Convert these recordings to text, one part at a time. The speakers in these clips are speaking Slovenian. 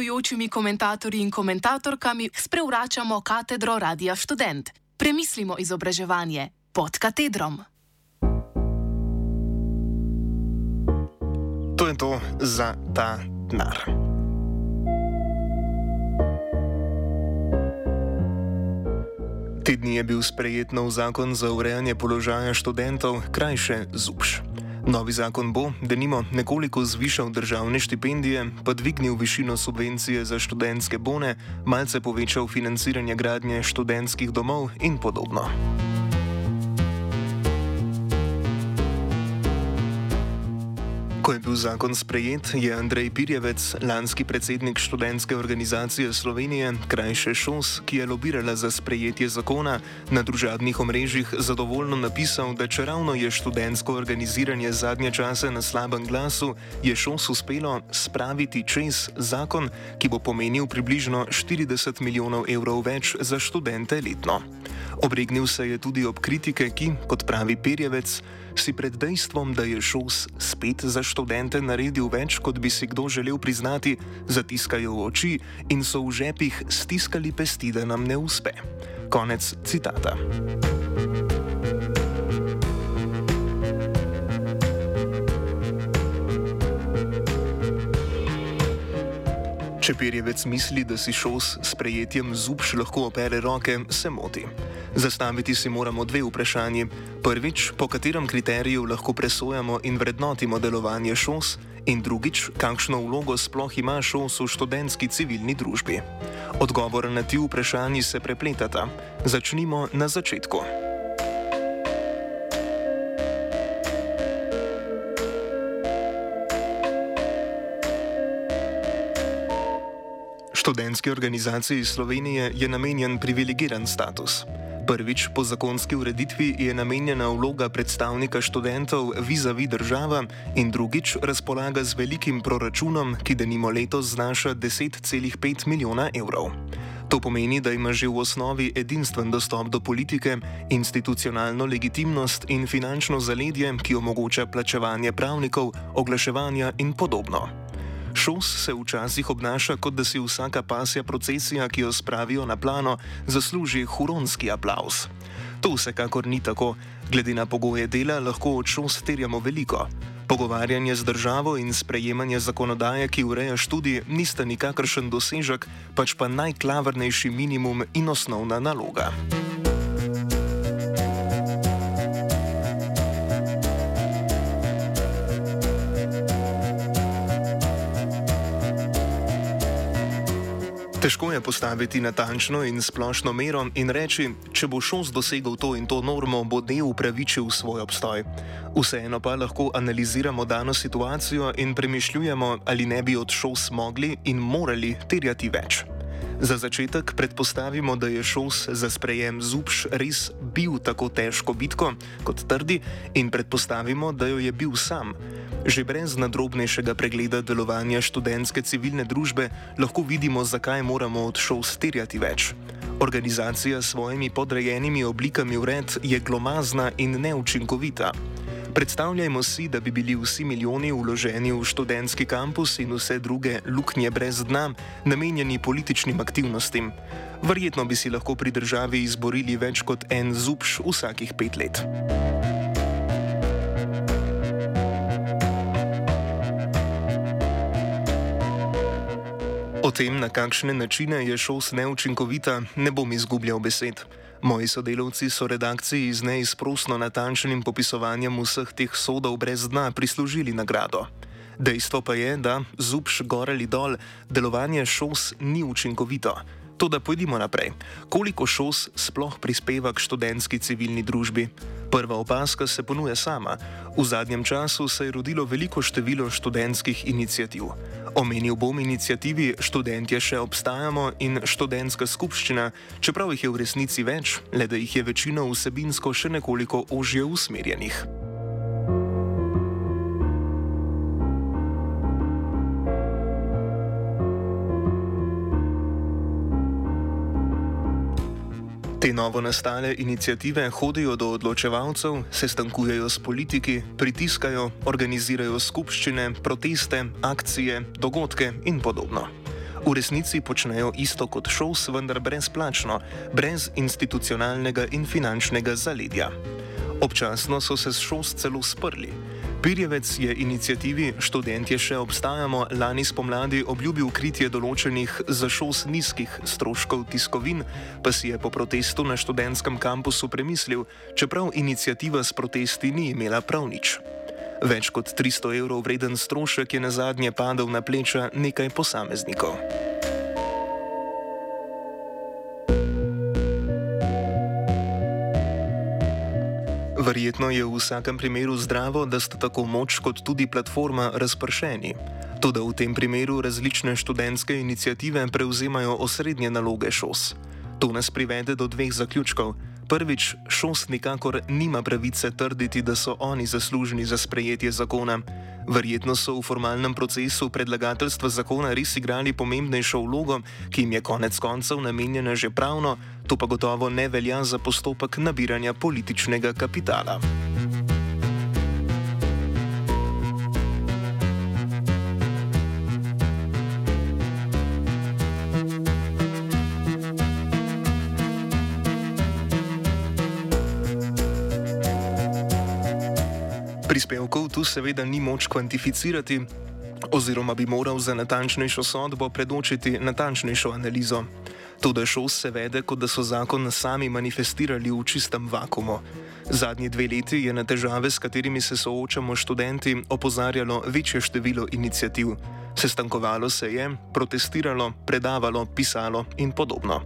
gostujočimi komentatorji in komentatorkami sprevračamo katedro Radia Student. Premislimo izobraževanje pod katedrom. To je to za ta denar. Te dni je bil sprejet nov zakon za urejanje položaja študentov, krajše ZUPŠ. Novi zakon bo, da nimo, nekoliko zvišal državne štipendije, pa dvignil višino subvencije za študentske bone, malce povečal financiranje gradnje študentskih domov in podobno. Ko je bil zakon sprejet, je Andrej Pirjevec, lanski predsednik študentske organizacije Slovenije, krajše ŠOS, ki je lobirala za sprejetje zakona, na družabnih omrežjih zadovoljno napisal, da če ravno je študentsko organiziranje zadnje čase na slabem glasu, je ŠOS uspelo spraviti čez zakon, ki bo pomenil približno 40 milijonov evrov več za študente letno. Obregnil se je tudi ob kritike, ki, kot pravi Pirjevec, si pred dejstvom, da je ŠOS spet za študente naredil več, kot bi si kdo želel priznati, zatiskajo oči in so v žepih stiskali pesti, da nam ne uspe. Konec citata. Če Pirjevec misli, da si šos s prejetjem zubš lahko opere roke, se moti. Zastaviti si moramo dve vprašanji. Prvič, po katerem kriteriju lahko presojamo in vrednotimo delovanje šos, in drugič, kakšno vlogo sploh ima šos v študentski civilni družbi. Odgovor na ti vprašanji se prepletata. Začnimo na začetku. Študentski organizaciji Slovenije je namenjen privilegiran status. Prvič, po zakonski ureditvi je namenjena vloga predstavnika študentov vizavi država in drugič, razpolaga z velikim proračunom, ki denimo letos znaša 10,5 milijona evrov. To pomeni, da ima že v osnovi edinstven dostop do politike, institucionalno legitimnost in finančno zaledje, ki omogoča plačevanje pravnikov, oglaševanja in podobno. Šos se včasih obnaša, kot da si vsaka pasja procesija, ki jo spravijo na plano, zasluži huronski aplaus. To vsekakor ni tako. Glede na pogoje dela lahko od šos terjamo veliko. Pogovarjanje z državo in sprejemanje zakonodaje, ki ureja študij, nista nikakršen dosežek, pač pa najklavrnejši minimum in osnovna naloga. Težko je postaviti natančno in splošno mero in reči, če bo šos dosegel to in to normo, bo del upravičil svoj obstoj. Vseeno pa lahko analiziramo dano situacijo in premišljujemo, ali ne bi od šos mogli in morali terjati več. Za začetek predpostavimo, da je šos za sprejem zubš res bil tako težko bitko, kot trdi, in predpostavimo, da jo je bil sam. Že brez nadrobnejšega pregleda delovanja študentske civilne družbe lahko vidimo, zakaj moramo od šol sterjati več. Organizacija s svojimi podrejenimi oblikami vred je glomazna in neučinkovita. Predstavljajmo si, da bi bili vsi milijoni vloženi v študentski kampus in vse druge luknje brez dna namenjeni političnim aktivnostim. Verjetno bi si lahko pri državi izborili več kot en zubš vsakih pet let. O tem, na kakšne načine je šos neučinkovita, ne bom izgubljal besed. Moji sodelavci so redakciji z neizprostno natančnim popisovanjem vseh teh sodov brez dna prislužili nagrado. Dejstvo pa je, da zubš gor ali dol, delovanje šos ni učinkovito. To, da pojdimo naprej. Koliko šos sploh prispeva k študentski civilni družbi? Prva opaska se ponuja sama. V zadnjem času se je rodilo veliko število študentskih inicijativ. Omenil bom inicijativi Študentje še obstajamo in študentska skupščina, čeprav jih je v resnici več, le da jih je večino vsebinsko še nekoliko ožje usmerjenih. Novo nastale inicijative hodijo do odločevalcev, se stankujejo s politiki, pritiskajo, organizirajo skupščine, proteste, akcije, dogodke in podobno. V resnici počnejo isto kot šos, vendar brezplačno, brez institucionalnega in finančnega zaledja. Občasno so se s šos celo sprli. Pirjevec je inicijativi Študentje še obstajamo lani spomladi obljubil kritje določenih za šos nizkih stroškov tiskovin, pa si je po protestu na študentskem kampusu premislil, čeprav inicijativa s protesti ni imela prav nič. Več kot 300 evrov vreden strošek je na zadnje padel na pleča nekaj posameznikov. Verjetno je v vsakem primeru zdravo, da sta tako moč kot tudi platforma razpršeni. Tudi v tem primeru različne študentske inicijative prevzemajo osrednje naloge šos. To nas privede do dveh zaključkov. Prvič, šos nikakor nima pravice trditi, da so oni zaslužni za sprejetje zakona. Verjetno so v formalnem procesu predlagateljstva zakona res igrali pomembnejšo vlogo, ki jim je konec koncev namenjena že pravno, to pa gotovo ne velja za postopek nabiranja političnega kapitala. Prispevkov tu seveda ni moč kvantificirati, oziroma bi moral za natančnejšo sodbo predočiti natančnejšo analizo. To, da šol se vede, kot da so zakon sami manifestirali v čistem vakumu. Zadnji dve leti je na težave, s katerimi se soočamo študenti, opozarjalo večje število inicijativ. Sestankovalo se je, protestiralo, predavalo, pisalo in podobno.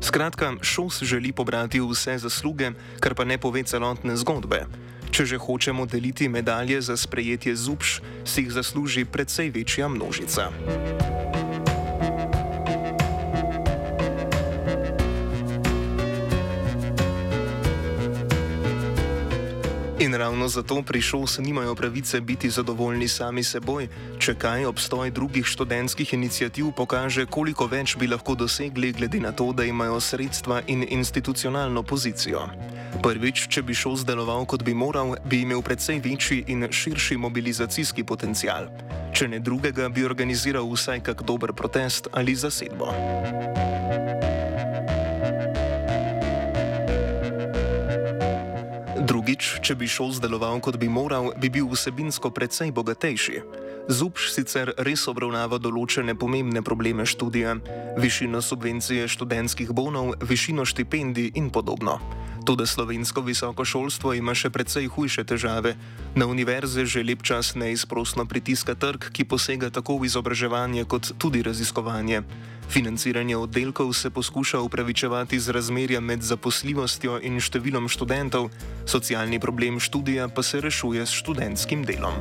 Skratka, šol se želi pobrati vse zasluge, kar pa ne pove celotne zgodbe. Če že hočemo deliti medalje za sprejetje zubš, si jih zasluži precej večja množica. In ravno zato prišel se nimajo pravice biti zadovoljni sami seboj, če kaj obstoj drugih študentskih inicijativ pokaže, koliko več bi lahko dosegli, glede na to, da imajo sredstva in institucionalno pozicijo. Prvič, če bi šel zdeloval kot bi moral, bi imel precej večji in širši mobilizacijski potencial. Če ne drugega, bi organiziral vsaj kak dober protest ali zasedbo. Drugič, če bi šol zdeloval kot bi moral, bi bil vsebinsko precej bogatejši. Zubš sicer res obravnava določene pomembne probleme študija, višino subvencije študentskih bonov, višino štipendij in podobno. Tudi slovensko visoko šolstvo ima še precej hujše težave. Na univerze že lep čas neizprostno pritiska trg, ki posega tako v izobraževanje kot tudi raziskovanje. Financiranje oddelkov se poskuša upravičevati z razmerjem med zaposljivostjo in številom študentov, socialni problem študija pa se rešuje s študentskim delom.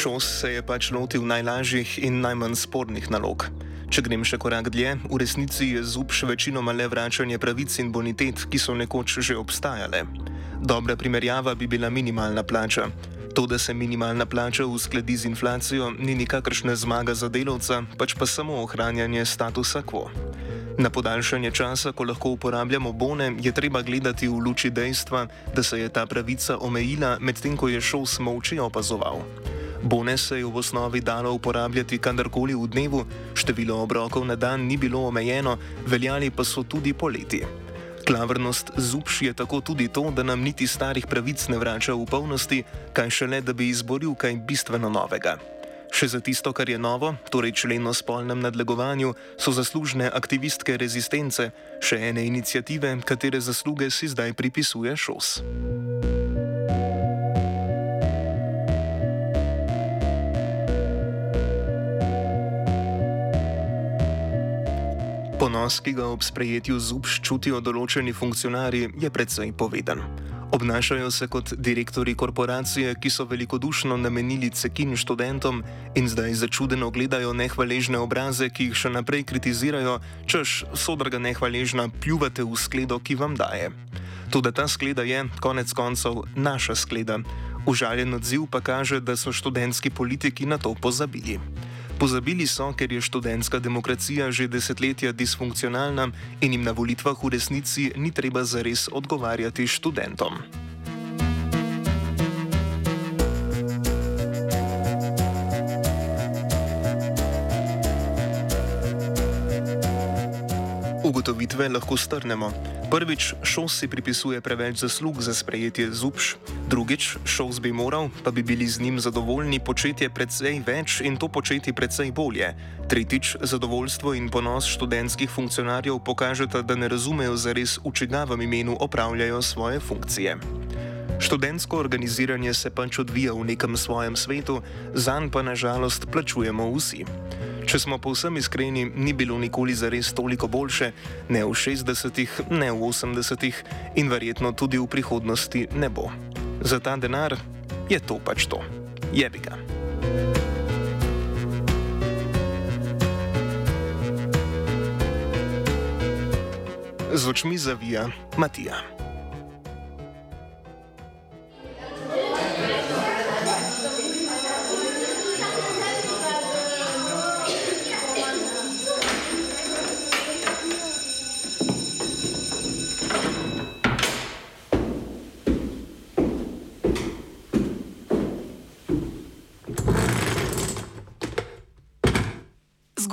Šos se je pač lotil najlažjih in najmanj spornih nalog. Če grem še korak dlje, v resnici je zub še večinoma le vračanje pravic in bonitet, ki so nekoč že obstajale. Dobra primerjava bi bila minimalna plača. To, da se minimalna plača uskladi z inflacijo, ni nikakršna zmaga za delavca, pač pa samo ohranjanje statusa quo. Na podaljšanje časa, ko lahko uporabljamo bone, je treba gledati v luči dejstva, da se je ta pravica omejila, medtem ko je šol smovči opazoval. Bone se je v osnovi dalo uporabljati kadarkoli v dnevu, število obrokov na dan ni bilo omejeno, veljali pa so tudi poleti. Klavrnost zubš je tako tudi to, da nam niti starih pravic ne vrača v polnosti, kaj šele, da bi izboril kaj bistveno novega. Še za tisto, kar je novo, torej člen o spolnem nadlegovanju, so zaslužne aktivistke rezistence, še ene inicijative, katere zasluge si zdaj pripisuje šos. Ponos, ki ga ob sprejetju zubš čutijo določeni funkcionarji, je predvsej poveden. Obnašajo se kot direktori korporacije, ki so velikodušno namenili cekin študentom in zdaj začudeno gledajo nehvaležne obraze, ki jih še naprej kritizirajo, češ sodrga nehvaležna pljuvate v skledo, ki vam daje. Tudi ta skleda je, konec koncev, naša skleda. Užaljen odziv pa kaže, da so študentski politiki na to pozabili. Pozabili so, ker je študentska demokracija že desetletja disfunkcionalna in jim na volitvah v resnici ni treba zares odgovarjati študentom. Ugotovitve lahko strnemo. Prvič, šos si pripisuje preveč zaslug za sprejetje zubš, drugič, šos bi moral, pa bi bili z njim zadovoljni početi precej več in to početi precej bolje. Tretjič, zadovoljstvo in ponos študentskih funkcionarjev pokažeta, da ne razumejo zares, v čigavem imenu opravljajo svoje funkcije. Študentsko organiziranje se pač odvija v nekem svojem svetu, zanj pa nažalost plačujemo vsi. Če smo povsem iskreni, ni bilo nikoli zares toliko boljše, ne v 60-ih, ne v 80-ih in verjetno tudi v prihodnosti ne bo. Za ta denar je to pač to. Jebi ga. Z očmi zavija Matija.